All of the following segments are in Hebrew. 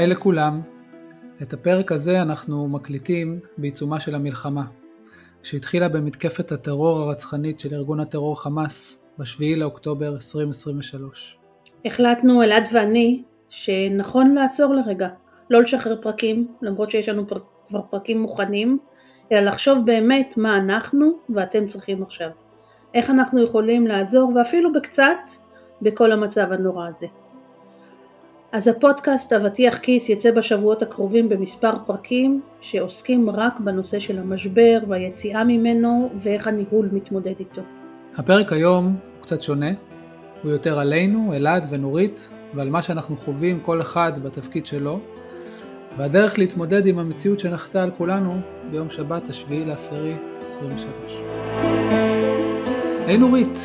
היי לכולם, את הפרק הזה אנחנו מקליטים בעיצומה של המלחמה, שהתחילה במתקפת הטרור הרצחנית של ארגון הטרור חמאס ב-7 לאוקטובר 2023. החלטנו, אלעד ואני, שנכון לעצור לרגע, לא לשחרר פרקים, למרות שיש לנו פר... כבר פרקים מוכנים, אלא לחשוב באמת מה אנחנו ואתם צריכים עכשיו. איך אנחנו יכולים לעזור, ואפילו בקצת, בכל המצב הנורא הזה. אז הפודקאסט אבטיח כיס יצא בשבועות הקרובים במספר פרקים שעוסקים רק בנושא של המשבר והיציאה ממנו ואיך הניהול מתמודד איתו. הפרק היום הוא קצת שונה, הוא יותר עלינו, אלעד ונורית, ועל מה שאנחנו חווים כל אחד בתפקיד שלו, והדרך להתמודד עם המציאות שנחתה על כולנו ביום שבת השביעי לעשירי 23. היי נורית,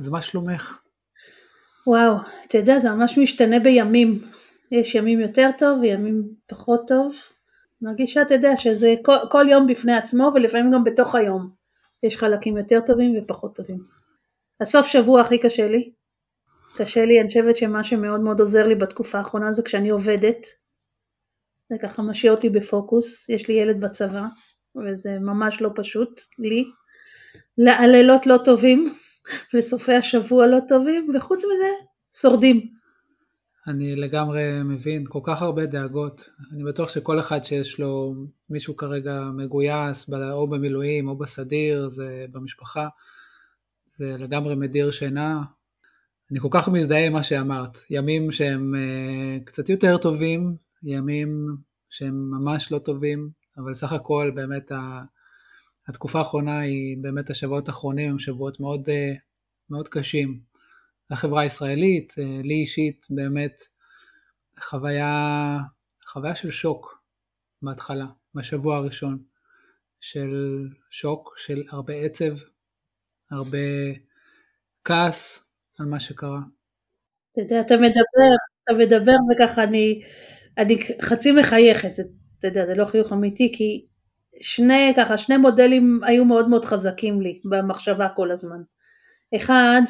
אז מה שלומך? וואו, אתה יודע, זה ממש משתנה בימים. יש ימים יותר טוב וימים פחות טוב. מרגישה, אתה יודע, שזה כל, כל יום בפני עצמו ולפעמים גם בתוך היום. יש חלקים יותר טובים ופחות טובים. הסוף שבוע הכי קשה לי. קשה לי, אני חושבת שמה שמאוד מאוד עוזר לי בתקופה האחרונה זה כשאני עובדת. זה ככה משאיר אותי בפוקוס. יש לי ילד בצבא, וזה ממש לא פשוט לי. הלילות לא טובים, וסופי השבוע לא טובים, וחוץ מזה, שורדים. אני לגמרי מבין, כל כך הרבה דאגות. אני בטוח שכל אחד שיש לו מישהו כרגע מגויס, או במילואים או בסדיר, זה במשפחה, זה לגמרי מדיר שינה. אני כל כך מזדהה עם מה שאמרת. ימים שהם uh, קצת יותר טובים, ימים שהם ממש לא טובים, אבל סך הכל באמת ה... התקופה האחרונה היא באמת השבועות האחרונים הם שבועות מאוד, אה, מאוד קשים. לחברה הישראלית, אה, לי אישית באמת חוויה, חוויה של שוק בהתחלה, בשבוע הראשון, של שוק, של הרבה עצב, הרבה כעס על מה שקרה. אתה יודע, אתה מדבר, אתה מדבר וככה אני, אני חצי מחייכת, אתה יודע, זה לא חיוך אמיתי, כי שני ככה, שני מודלים היו מאוד מאוד חזקים לי במחשבה כל הזמן. אחד,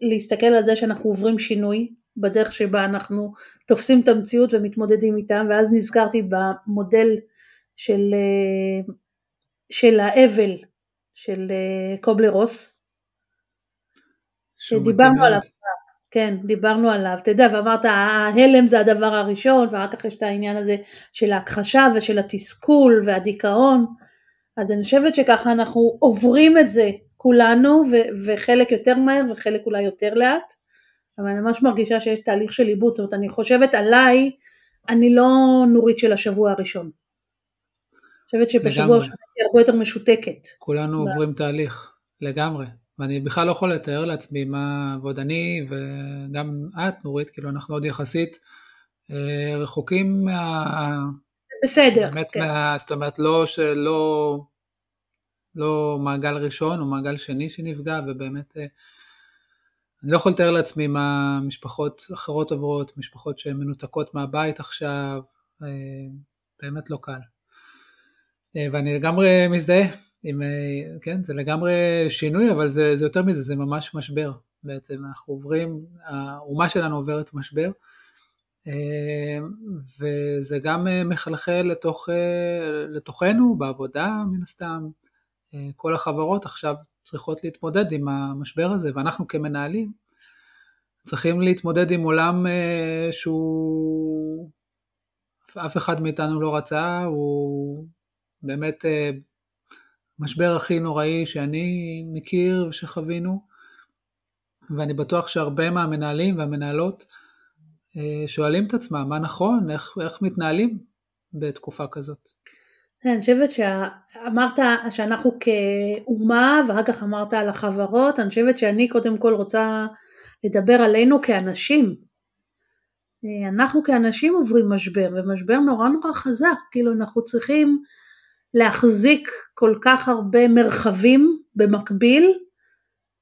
להסתכל על זה שאנחנו עוברים שינוי בדרך שבה אנחנו תופסים את המציאות ומתמודדים איתם, ואז נזכרתי במודל של, של האבל של קובלר רוס, שדיברנו עליו כן, דיברנו עליו, אתה יודע, ואמרת ההלם זה הדבר הראשון, ואחר כך יש את העניין הזה של ההכחשה ושל התסכול והדיכאון, אז אני חושבת שככה אנחנו עוברים את זה כולנו, ו- וחלק יותר מהר וחלק אולי יותר לאט, אבל אני ממש מרגישה שיש תהליך של עיבוד, זאת אומרת אני חושבת עליי, אני לא נורית של השבוע הראשון. אני חושבת שבשבוע הראשון היא הרבה יותר משותקת. כולנו עוברים תהליך, לגמרי. ואני בכלל לא יכול לתאר לעצמי מה, ועוד אני וגם את נורית, כאילו אנחנו עוד יחסית אה, רחוקים מה... בסדר. באמת כן. מה... זאת אומרת לא שלא, לא מעגל ראשון או מעגל שני שנפגע, ובאמת אה, אני לא יכול לתאר לעצמי מה משפחות אחרות עוברות, משפחות שהן מנותקות מהבית עכשיו, אה, באמת לא קל. ואני לגמרי מזדהה עם, אה, כן, זה לגמרי שינוי, אבל זה, זה יותר מזה, זה ממש משבר בעצם. אנחנו עוברים, האומה שלנו עוברת משבר, אה, וזה גם אה, מחלחל לתוך, לתוכנו בעבודה מן הסתם. כל החברות עכשיו צריכות להתמודד עם המשבר הזה, ואנחנו כמנהלים צריכים להתמודד עם עולם שהוא, אף אחד מאיתנו לא רצה, הוא באמת המשבר הכי נוראי שאני מכיר ושחווינו, ואני בטוח שהרבה מהמנהלים והמנהלות אה, שואלים את עצמם מה נכון, איך, איך מתנהלים בתקופה כזאת. אני חושבת שאמרת שאנחנו כאומה ואחר כך אמרת על החברות, אני חושבת שאני קודם כל רוצה לדבר עלינו כאנשים. אה, אנחנו כאנשים עוברים משבר, ומשבר נורא נורא חזק, כאילו אנחנו צריכים להחזיק כל כך הרבה מרחבים במקביל,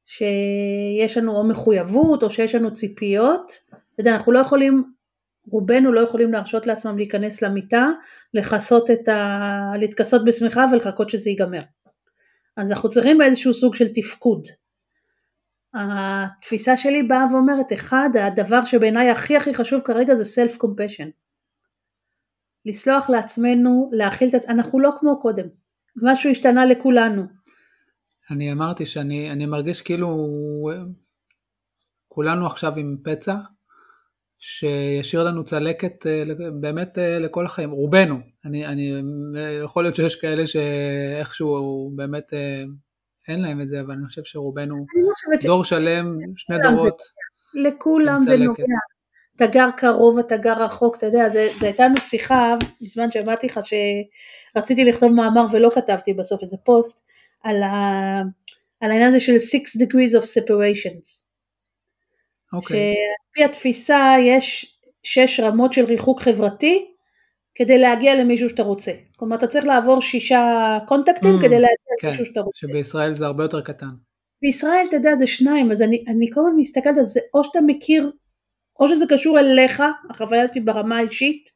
שיש לנו או מחויבות או שיש לנו ציפיות, אתה יודע, אנחנו לא יכולים, רובנו לא יכולים להרשות לעצמם להיכנס למיטה, לכסות את ה... להתכסות בשמיכה ולחכות שזה ייגמר. אז אנחנו צריכים איזשהו סוג של תפקוד. התפיסה שלי באה ואומרת, אחד, הדבר שבעיניי הכי הכי חשוב כרגע זה self compassion. לסלוח לעצמנו, להכיל את עצמנו, אנחנו לא כמו קודם. משהו השתנה לכולנו. אני אמרתי שאני מרגיש כאילו כולנו עכשיו עם פצע שישאיר לנו צלקת אה, באמת אה, לכל החיים, רובנו, אני, אני, יכול להיות שיש כאלה שאיכשהו באמת אה, אין להם את זה, אבל אני חושב שרובנו לא דור שלם, שני דורות. לכולם זה נוגע. אתה גר קרוב, אתה גר רחוק, אתה יודע, זו הייתה לנו שיחה, בזמן שאמרתי לך שרציתי לכתוב מאמר ולא כתבתי בסוף איזה פוסט, על, ה, על העניין הזה של 6 degrees of separations. אוקיי. Okay. שעל פי התפיסה יש שש רמות של ריחוק חברתי כדי להגיע למישהו שאתה רוצה. כלומר אתה צריך לעבור שישה קונטקטים mm, כדי להגיע כן, למישהו שאתה רוצה. שבישראל זה הרבה יותר קטן. בישראל אתה יודע זה שניים אז אני, אני כל הזמן מסתכלת על זה או שאתה מכיר או שזה קשור אליך החוויה הזאת ברמה האישית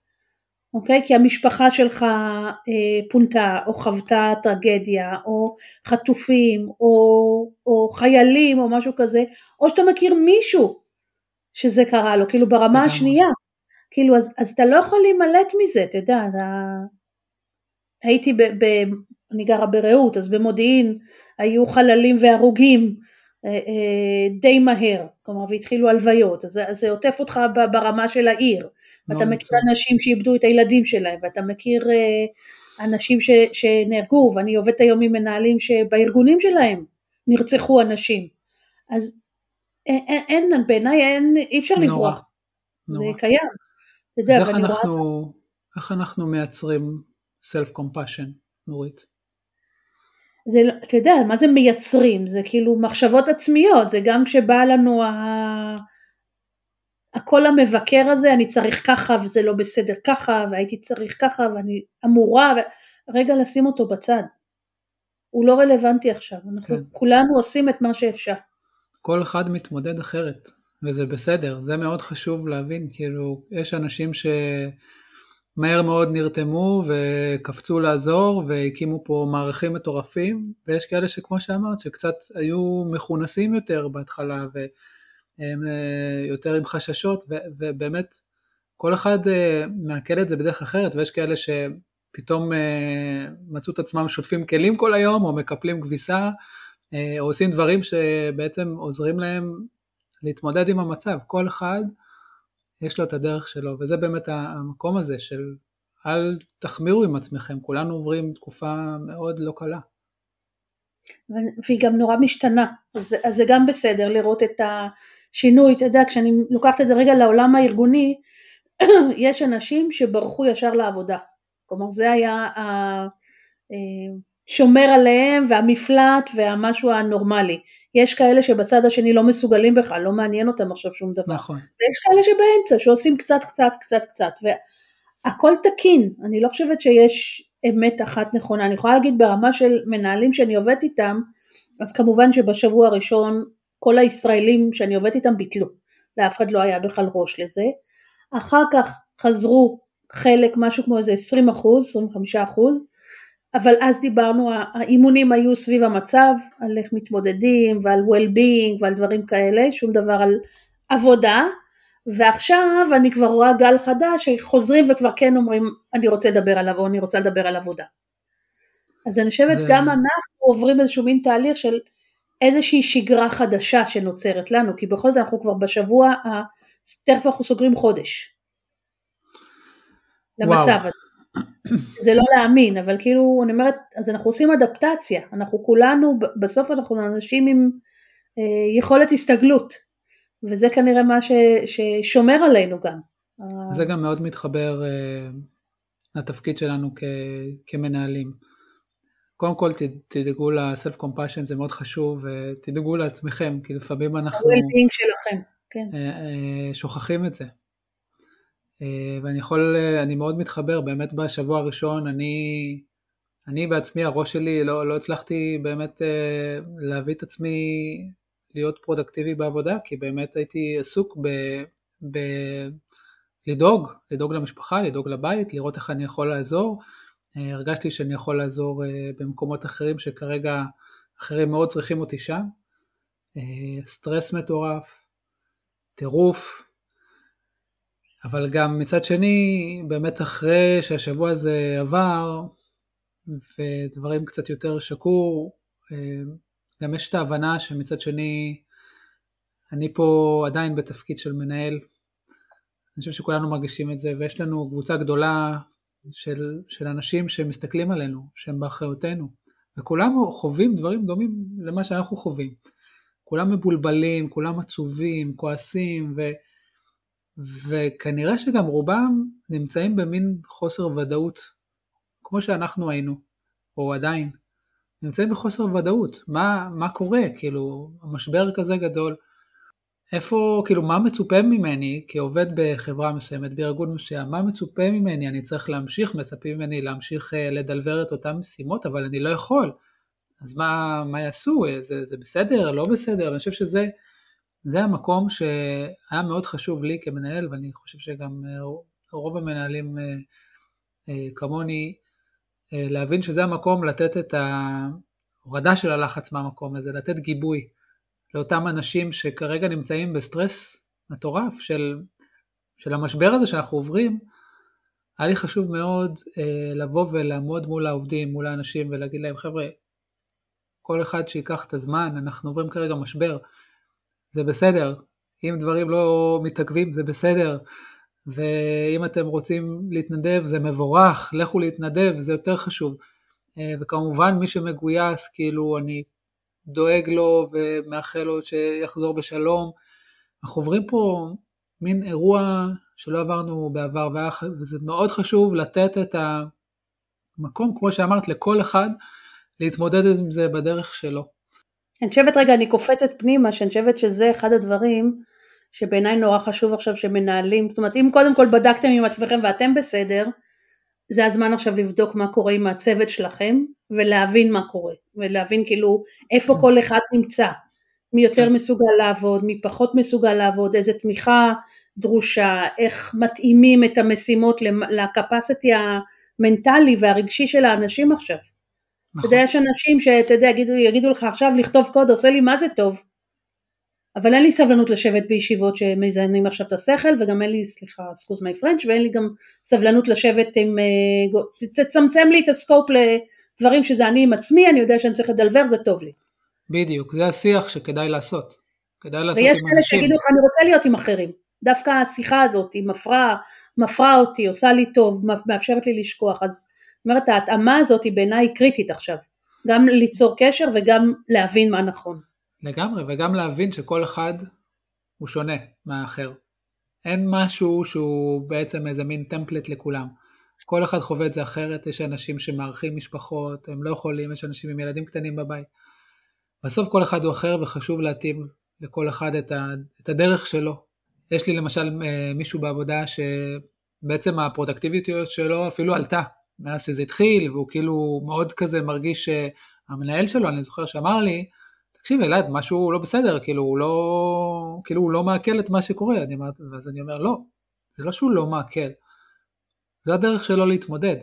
אוקיי? כי המשפחה שלך אה, פונתה או חוותה טרגדיה או חטופים או, או חיילים או משהו כזה או שאתה מכיר מישהו שזה קרה לו, כאילו ברמה השנייה, כאילו אז, אז אתה לא יכול להימלט מזה, אתה יודע, אתה... הייתי ב... ב... אני גרה ברעות, אז במודיעין היו חללים והרוגים די מהר, כלומר והתחילו הלוויות, אז, זה עוטף אותך ברמה של העיר, ואתה מכיר טוב. אנשים שאיבדו את הילדים שלהם, ואתה מכיר אה, אנשים ש, שנהרגו, ואני עובדת היום עם מנהלים שבארגונים שלהם נרצחו אנשים, אז אין, אין בעיניי אין, אי אפשר לברוח, זה קיים. יודע, אז איך אנחנו, רואה... איך אנחנו מייצרים self compassion, נורית? זה, לא, אתה יודע, מה זה מייצרים? זה כאילו מחשבות עצמיות, זה גם כשבא לנו ה... הקול המבקר הזה, אני צריך ככה וזה לא בסדר ככה, והייתי צריך ככה ואני אמורה, ו... רגע לשים אותו בצד. הוא לא רלוונטי עכשיו, אנחנו כן. כולנו עושים את מה שאפשר. כל אחד מתמודד אחרת, וזה בסדר, זה מאוד חשוב להבין, כאילו, יש אנשים שמהר מאוד נרתמו וקפצו לעזור והקימו פה מערכים מטורפים, ויש כאלה שכמו שאמרת, שקצת היו מכונסים יותר בהתחלה, והם אה, יותר עם חששות, ובאמת, כל אחד אה, מעכל את זה בדרך אחרת, ויש כאלה שפתאום אה, מצאו את עצמם שוטפים כלים כל היום, או מקפלים כביסה, או עושים דברים שבעצם עוזרים להם להתמודד עם המצב. כל אחד יש לו את הדרך שלו, וזה באמת המקום הזה של אל תחמירו עם עצמכם, כולנו עוברים תקופה מאוד לא קלה. והיא גם נורא משתנה, אז, אז זה גם בסדר לראות את השינוי, אתה יודע, כשאני לוקחת את זה רגע לעולם הארגוני, יש אנשים שברחו ישר לעבודה, כלומר זה היה. אה, שומר עליהם והמפלט והמשהו הנורמלי. יש כאלה שבצד השני לא מסוגלים בכלל, לא מעניין אותם עכשיו שום דבר. נכון. ויש כאלה שבאמצע שעושים קצת קצת קצת קצת והכל תקין, אני לא חושבת שיש אמת אחת נכונה, אני יכולה להגיד ברמה של מנהלים שאני עובדת איתם, אז כמובן שבשבוע הראשון כל הישראלים שאני עובדת איתם ביטלו, לאף אחד לא היה בכלל ראש לזה, אחר כך חזרו חלק, משהו כמו איזה 20 אחוז, 25 אחוז, אבל אז דיברנו, האימונים היו סביב המצב, על איך מתמודדים ועל well-being ועל דברים כאלה, שום דבר על עבודה, ועכשיו אני כבר רואה גל חדש שחוזרים וכבר כן אומרים אני רוצה לדבר עליו או אני רוצה לדבר על עבודה. אז אני חושבת זה... גם אנחנו עוברים איזשהו מין תהליך של איזושהי שגרה חדשה שנוצרת לנו, כי בכל זאת אנחנו כבר בשבוע, תכף אנחנו סוגרים חודש למצב וואו. הזה. זה לא להאמין, אבל כאילו, אני אומרת, אז אנחנו עושים אדפטציה, אנחנו כולנו, בסוף אנחנו אנשים עם אה, יכולת הסתגלות, וזה כנראה מה ש, ששומר עלינו גם. זה גם מאוד מתחבר אה, לתפקיד שלנו כ, כמנהלים. קודם כל תדאגו ל-self compassion זה מאוד חשוב ותדאגו לעצמכם כי לפעמים אנחנו שלכם, כן. אה, אה, שוכחים את זה ואני יכול, אה, אני מאוד מתחבר, באמת בשבוע הראשון אני, אני בעצמי, הראש שלי, לא, לא הצלחתי באמת אה, להביא את עצמי להיות פרודקטיבי בעבודה, כי באמת הייתי עסוק ב... ב לדאוג, לדאוג למשפחה, לדאוג לבית, לראות איך אני יכול לעזור. הרגשתי שאני יכול לעזור במקומות אחרים שכרגע אחרים מאוד צריכים אותי שם. סטרס מטורף, טירוף, אבל גם מצד שני, באמת אחרי שהשבוע הזה עבר, ודברים קצת יותר שקעו, גם יש את ההבנה שמצד שני, אני פה עדיין בתפקיד של מנהל. אני חושב שכולנו מרגישים את זה, ויש לנו קבוצה גדולה של, של אנשים שמסתכלים עלינו, שהם באחריותנו, וכולם חווים דברים דומים למה שאנחנו חווים. כולם מבולבלים, כולם עצובים, כועסים, ו, וכנראה שגם רובם נמצאים במין חוסר ודאות, כמו שאנחנו היינו, או עדיין. נמצאים בחוסר ודאות, מה, מה קורה, כאילו, המשבר כזה גדול, איפה, כאילו, מה מצופה ממני כעובד בחברה מסוימת, בארגון מסוים, מה מצופה ממני, אני צריך להמשיך, מצפים ממני להמשיך uh, לדלבר את אותן משימות, אבל אני לא יכול, אז מה, מה יעשו, זה, זה בסדר, לא בסדר, אני חושב שזה זה המקום שהיה מאוד חשוב לי כמנהל, ואני חושב שגם uh, רוב המנהלים uh, uh, כמוני, להבין שזה המקום לתת את ההורדה של הלחץ מהמקום הזה, לתת גיבוי. לאותם אנשים שכרגע נמצאים בסטרס מטורף של, של המשבר הזה שאנחנו עוברים, היה לי חשוב מאוד אה, לבוא ולעמוד מול העובדים, מול האנשים ולהגיד להם, חבר'ה, כל אחד שיקח את הזמן, אנחנו עוברים כרגע משבר, זה בסדר, אם דברים לא מתעכבים זה בסדר, ואם אתם רוצים להתנדב זה מבורך, לכו להתנדב, זה יותר חשוב. אה, וכמובן מי שמגויס, כאילו אני דואג לו ומאחל לו שיחזור בשלום. אנחנו עוברים פה מין אירוע שלא עברנו בעבר, וזה מאוד חשוב לתת את המקום, כמו שאמרת, לכל אחד להתמודד עם זה בדרך שלו. אני חושבת רגע, אני קופצת פנימה, שאני חושבת שזה אחד הדברים שבעיניי נורא חשוב עכשיו שמנהלים, זאת אומרת אם קודם כל בדקתם עם עצמכם ואתם בסדר, זה הזמן עכשיו לבדוק מה קורה עם הצוות שלכם ולהבין מה קורה ולהבין כאילו איפה כן. כל אחד נמצא מי יותר כן. מסוגל לעבוד, מי פחות מסוגל לעבוד, איזה תמיכה דרושה, איך מתאימים את המשימות לקפסיטי המנטלי והרגשי של האנשים עכשיו. נכון. אתה יודע, יש אנשים שאתה יודע, יגידו, יגידו לך עכשיו לכתוב קוד עושה לי מה זה טוב, אבל אין לי סבלנות לשבת בישיבות שמזיינים עכשיו את השכל וגם אין לי, סליחה, סקוז מי פרנץ' ואין לי גם סבלנות לשבת עם, אה, תצמצם לי את הסקופ לדברים שזה אני עם עצמי, אני יודע שאני צריך לדלבר, זה טוב לי. בדיוק, זה השיח שכדאי לעשות. כדאי לעשות ויש כאלה שיגידו לך, אני רוצה להיות עם אחרים. דווקא השיחה הזאת, היא מפרה, מפרה אותי, עושה לי טוב, מאפשרת לי לשכוח, אז אומרת ההתאמה הזאת היא בעיניי קריטית עכשיו, גם ליצור קשר וגם להבין מה נכון. לגמרי, וגם להבין שכל אחד הוא שונה מהאחר. אין משהו שהוא בעצם איזה מין טמפלט לכולם. כל אחד חווה את זה אחרת, יש אנשים שמארחים משפחות, הם לא יכולים, יש אנשים עם ילדים קטנים בבית. בסוף כל אחד הוא אחר וחשוב להתאים לכל אחד את, ה, את הדרך שלו. יש לי למשל אה, מישהו בעבודה שבעצם הפרודקטיביות שלו אפילו עלתה מאז שזה התחיל, והוא כאילו מאוד כזה מרגיש שהמנהל שלו, אני זוכר שאמר לי, תקשיב אלעד, משהו לא בסדר, כאילו הוא לא, כאילו הוא לא מעכל את מה שקורה, אני אומר, ואז אני אומר, לא, זה לא שהוא לא מעכל, זו הדרך שלו להתמודד,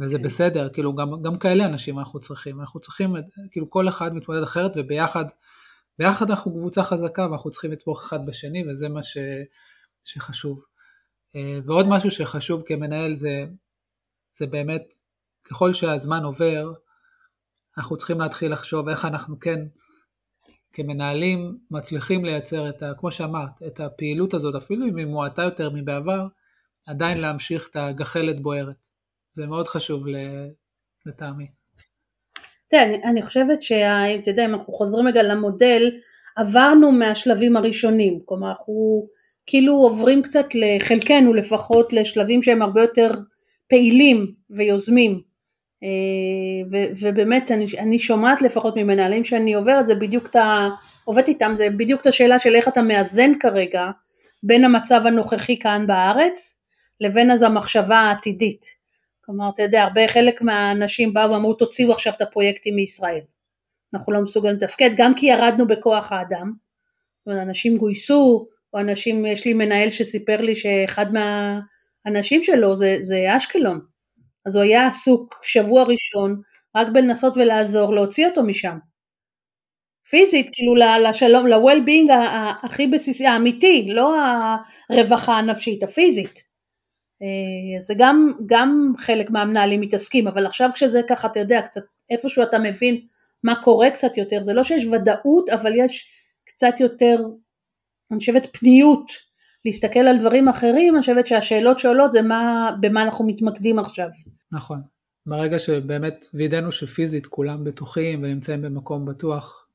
וזה כן. בסדר, כאילו גם, גם כאלה אנשים אנחנו צריכים, אנחנו צריכים, כאילו כל אחד מתמודד אחרת וביחד, ביחד אנחנו קבוצה חזקה ואנחנו צריכים לתמוך אחד בשני וזה מה ש, שחשוב. אה, ועוד משהו שחשוב כמנהל זה, זה באמת, ככל שהזמן עובר, אנחנו צריכים להתחיל לחשוב איך אנחנו כן כמנהלים מצליחים לייצר את ה... כמו שאמרת, את הפעילות הזאת, אפילו אם היא מועטה יותר מבעבר, עדיין להמשיך את הגחלת בוערת. זה מאוד חשוב לטעמי. תראה, אני, אני חושבת שאתה יודע, אם אנחנו חוזרים רגע למודל, עברנו מהשלבים הראשונים, כלומר אנחנו כאילו עוברים קצת לחלקנו לפחות לשלבים שהם הרבה יותר פעילים ויוזמים. אה, ובאמת אני, אני שומעת לפחות ממנהלים שאני עוברת זה בדיוק את ה... עובדת איתם זה בדיוק את השאלה של איך אתה מאזן כרגע בין המצב הנוכחי כאן בארץ לבין אז המחשבה העתידית. כלומר אתה יודע הרבה חלק מהאנשים באו ואמרו תוציאו עכשיו את הפרויקטים מישראל. אנחנו לא מסוגלים לתפקד גם כי ירדנו בכוח האדם. אנשים גויסו או אנשים יש לי מנהל שסיפר לי שאחד מהאנשים שלו זה, זה אשקלון אז הוא היה עסוק שבוע ראשון רק בלנסות ולעזור להוציא אותו משם. פיזית, כאילו לשלום, ל-well-being הכי בסיסי, האמיתי, לא הרווחה הנפשית, הפיזית. אה, זה גם, גם חלק מהמנהלים מתעסקים, אבל עכשיו כשזה ככה, אתה יודע, קצת איפשהו אתה מבין מה קורה קצת יותר, זה לא שיש ודאות, אבל יש קצת יותר, אני חושבת, פניות להסתכל על דברים אחרים, אני חושבת שהשאלות שעולות זה מה, במה אנחנו מתמקדים עכשיו. נכון. ברגע שבאמת וידאנו שפיזית כולם בטוחים ונמצאים במקום בטוח,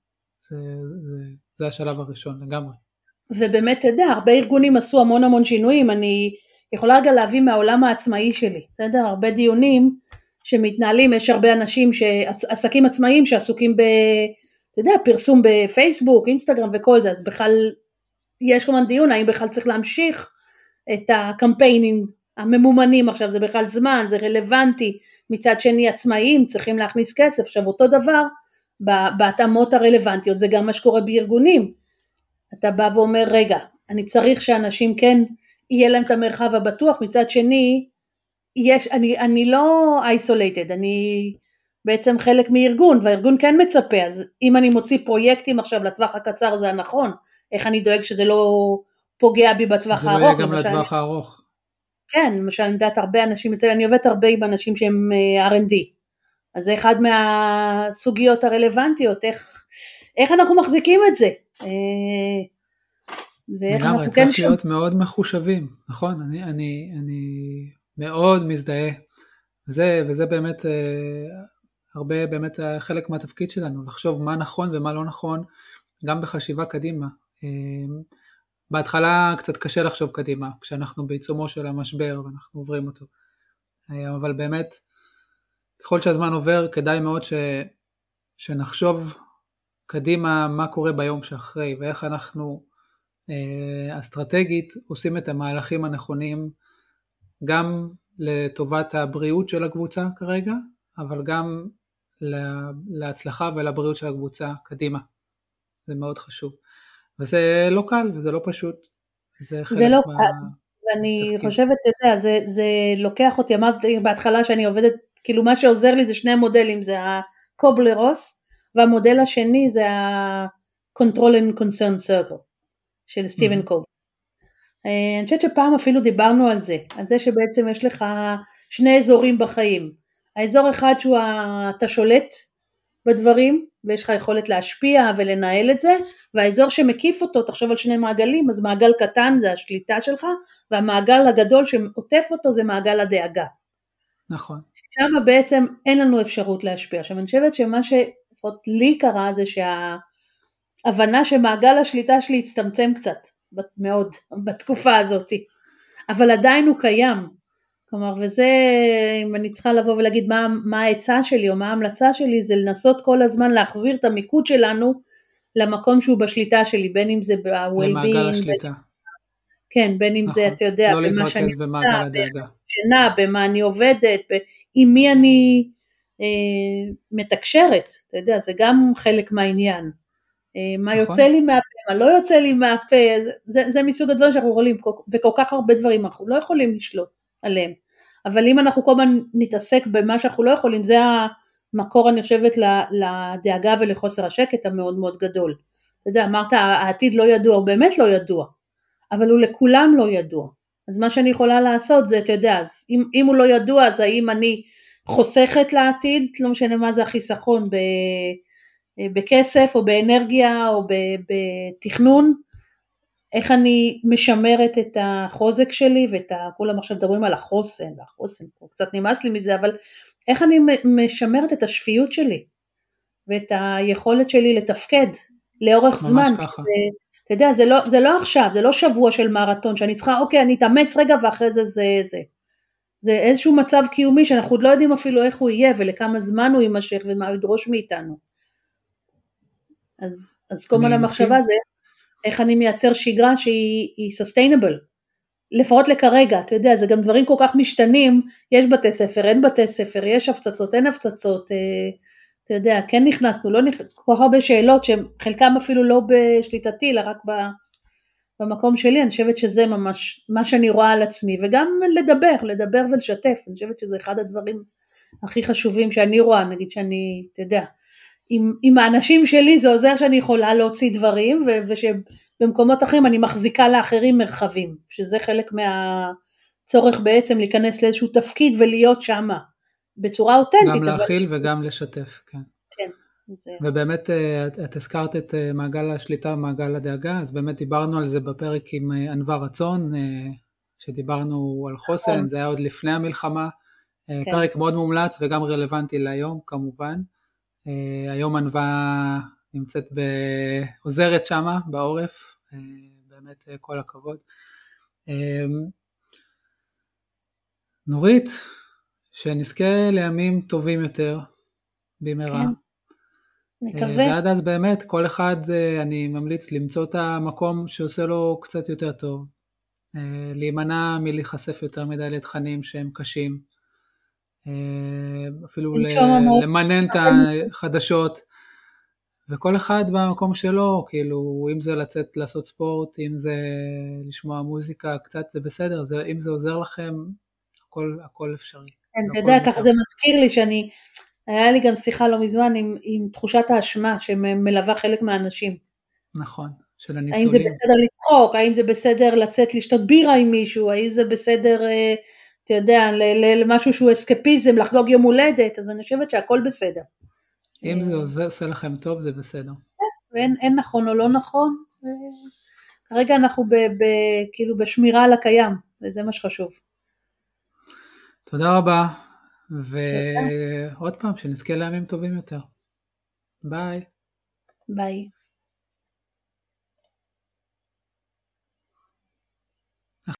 זה, זה, זה השלב הראשון לגמרי. ובאמת, אתה יודע, הרבה ארגונים עשו המון המון שינויים, אני יכולה רגע להביא מהעולם העצמאי שלי, בסדר? הרבה דיונים שמתנהלים, יש הרבה אנשים, עסקים עצמאיים שעסוקים ב... אתה יודע, פרסום בפייסבוק, אינסטגרם וכל זה, אז בכלל יש כמובן דיון האם בכלל צריך להמשיך את הקמפיינים הממומנים עכשיו, זה בכלל זמן, זה רלוונטי, מצד שני עצמאיים צריכים להכניס כסף, עכשיו אותו דבר בהתאמות הרלוונטיות, זה גם מה שקורה בארגונים, אתה בא ואומר רגע, אני צריך שאנשים כן יהיה להם את המרחב הבטוח, מצד שני, יש, אני, אני לא isolated, אני בעצם חלק מארגון, והארגון כן מצפה, אז אם אני מוציא פרויקטים עכשיו לטווח הקצר זה הנכון, איך אני דואג שזה לא פוגע בי בטווח הארוך. זה לא יהיה גם לטווח הארוך. כן, למשל אני יודעת הרבה אנשים, אצל, אני עובדת הרבה עם אנשים שהם אה, R&D, אז זה אחד מהסוגיות הרלוונטיות, איך, איך אנחנו מחזיקים את זה. אה, ואיך אנחנו כן... צריך להיות מאוד מחושבים, נכון? אני, אני, אני מאוד מזדהה. וזה, וזה באמת אה, הרבה, באמת חלק מהתפקיד שלנו, לחשוב מה נכון ומה לא נכון, גם בחשיבה קדימה. אה, בהתחלה קצת קשה לחשוב קדימה, כשאנחנו בעיצומו של המשבר ואנחנו עוברים אותו. אה, אבל באמת, ככל שהזמן עובר, כדאי מאוד ש, שנחשוב קדימה מה קורה ביום שאחרי, ואיך אנחנו אה, אסטרטגית עושים את המהלכים הנכונים גם לטובת הבריאות של הקבוצה כרגע, אבל גם להצלחה ולבריאות של הקבוצה קדימה. זה מאוד חשוב. וזה לא קל וזה לא פשוט. זה זה לא מה... ואני חושבת, אתה יודע, זה, זה לוקח אותי, אמרתי בהתחלה שאני עובדת, כאילו מה שעוזר לי זה שני המודלים, זה הקובלרוס, והמודל השני זה ה-control and concern circle. של סטיבן קוב. אה, אני חושבת שפעם אפילו דיברנו על זה, על זה שבעצם יש לך שני אזורים בחיים. האזור אחד שהוא אתה שולט בדברים ויש לך יכולת להשפיע ולנהל את זה, והאזור שמקיף אותו, תחשוב על שני מעגלים, אז מעגל קטן זה השליטה שלך, והמעגל הגדול שעוטף אותו זה מעגל הדאגה. נכון. שם בעצם אין לנו אפשרות להשפיע. עכשיו אני חושבת שמה שלפחות לי קרה זה שה... הבנה שמעגל השליטה שלי הצטמצם קצת, מאוד, בתקופה הזאת, אבל עדיין הוא קיים. כלומר, וזה, אם אני צריכה לבוא ולהגיד מה, מה העצה שלי או מה ההמלצה שלי, זה לנסות כל הזמן להחזיר את המיקוד שלנו למקום שהוא בשליטה שלי, בין אם זה ב-well-being, למעגל השליטה. כן, בין אם נכון. זה, אתה יודע, לא במה שאני עושה, בשינה, במה אני עובדת, ב, עם מי אני אה, מתקשרת, אתה יודע, זה גם חלק מהעניין. אה, מה נכון. יוצא לי מהפה, מה לא יוצא לי מהפה, זה, זה מסוג הדברים שאנחנו יכולים, וכל כך הרבה דברים אנחנו לא יכולים לשלוט עליהם. אבל אם אנחנו כל הזמן נתעסק במה שאנחנו לא יכולים, זה המקור אני חושבת לדאגה ולחוסר השקט המאוד מאוד גדול. אתה יודע, אמרת העתיד לא ידוע, הוא באמת לא ידוע, אבל הוא לכולם לא ידוע. אז מה שאני יכולה לעשות זה, אתה יודע, אז אם, אם הוא לא ידוע, אז האם אני חוסכת לעתיד, לא משנה מה זה החיסכון, ב... בכסף או באנרגיה או בתכנון, איך אני משמרת את החוזק שלי ואת ה... כולם עכשיו מדברים על החוסן, והחוסן, קצת נמאס לי מזה, אבל איך אני משמרת את השפיות שלי ואת היכולת שלי לתפקד לאורך זמן. ככה. זה, אתה יודע, זה לא, זה לא עכשיו, זה לא שבוע של מרתון שאני צריכה, אוקיי, אני אתאמץ רגע ואחרי זה זה זה. זה איזשהו מצב קיומי שאנחנו עוד לא יודעים אפילו איך הוא יהיה ולכמה זמן הוא יימשך ומה הוא ידרוש מאיתנו. אז, אז כל הזמן המחשבה זה איך אני מייצר שגרה שהיא sustainable, לפחות לכרגע, אתה יודע, זה גם דברים כל כך משתנים, יש בתי ספר, אין בתי ספר, יש הפצצות, אין הפצצות, אה, אתה יודע, כן נכנסנו, לא נכנסנו, כל כך הרבה שאלות שחלקם אפילו לא בשליטתי, אלא רק במקום שלי, אני חושבת שזה ממש מה שאני רואה על עצמי, וגם לדבר, לדבר ולשתף, אני חושבת שזה אחד הדברים הכי חשובים שאני רואה, נגיד שאני, אתה יודע, עם, עם האנשים שלי זה עוזר שאני יכולה להוציא דברים ו, ושבמקומות אחרים אני מחזיקה לאחרים מרחבים, שזה חלק מהצורך בעצם להיכנס לאיזשהו תפקיד ולהיות שמה בצורה אותנטית. גם להכיל אבל... וגם לשתף, כן. כן. זה... ובאמת אה, את, את הזכרת את אה, מעגל השליטה ומעגל הדאגה, אז באמת דיברנו על זה בפרק עם אה, ענווה רצון, שדיברנו על חוסן, נכון. זה היה עוד לפני המלחמה, כן. פרק מאוד מומלץ וגם רלוונטי להיום כמובן. היום ענווה נמצאת עוזרת שמה בעורף, באמת כל הכבוד. נורית, שנזכה לימים טובים יותר במהרה. כן. נקווה. ועד אז באמת כל אחד אה, אני ממליץ למצוא את המקום שעושה לו קצת יותר טוב. אה, להימנע מלהיחשף יותר מדי לתכנים שהם קשים. אה, אפילו למנן את החדשות. וכל אחד במקום שלו, כאילו, אם זה לצאת לעשות ספורט, אם זה לשמוע מוזיקה, קצת זה בסדר, זה, אם זה עוזר לכם, הכל, הכל אפשרי. כן, אתה יודע, ככה זה מזכיר לי שאני, היה לי גם שיחה לא מזמן עם, עם תחושת האשמה שמלווה חלק מהאנשים. נכון, של הניצולים. האם זה בסדר לצחוק, האם זה בסדר לצאת לשתות בירה עם מישהו, האם זה בסדר, אה, אתה יודע, למשהו שהוא אסקפיזם, לחגוג יום הולדת, אז אני חושבת שהכל בסדר. אם זה עושה, עושה לכם טוב, זה בסדר. ואין נכון או לא נכון, כרגע אנחנו ב, ב, כאילו בשמירה על הקיים, וזה מה שחשוב. תודה רבה. ועוד פעם, שנזכה לימים טובים יותר. ביי. ביי.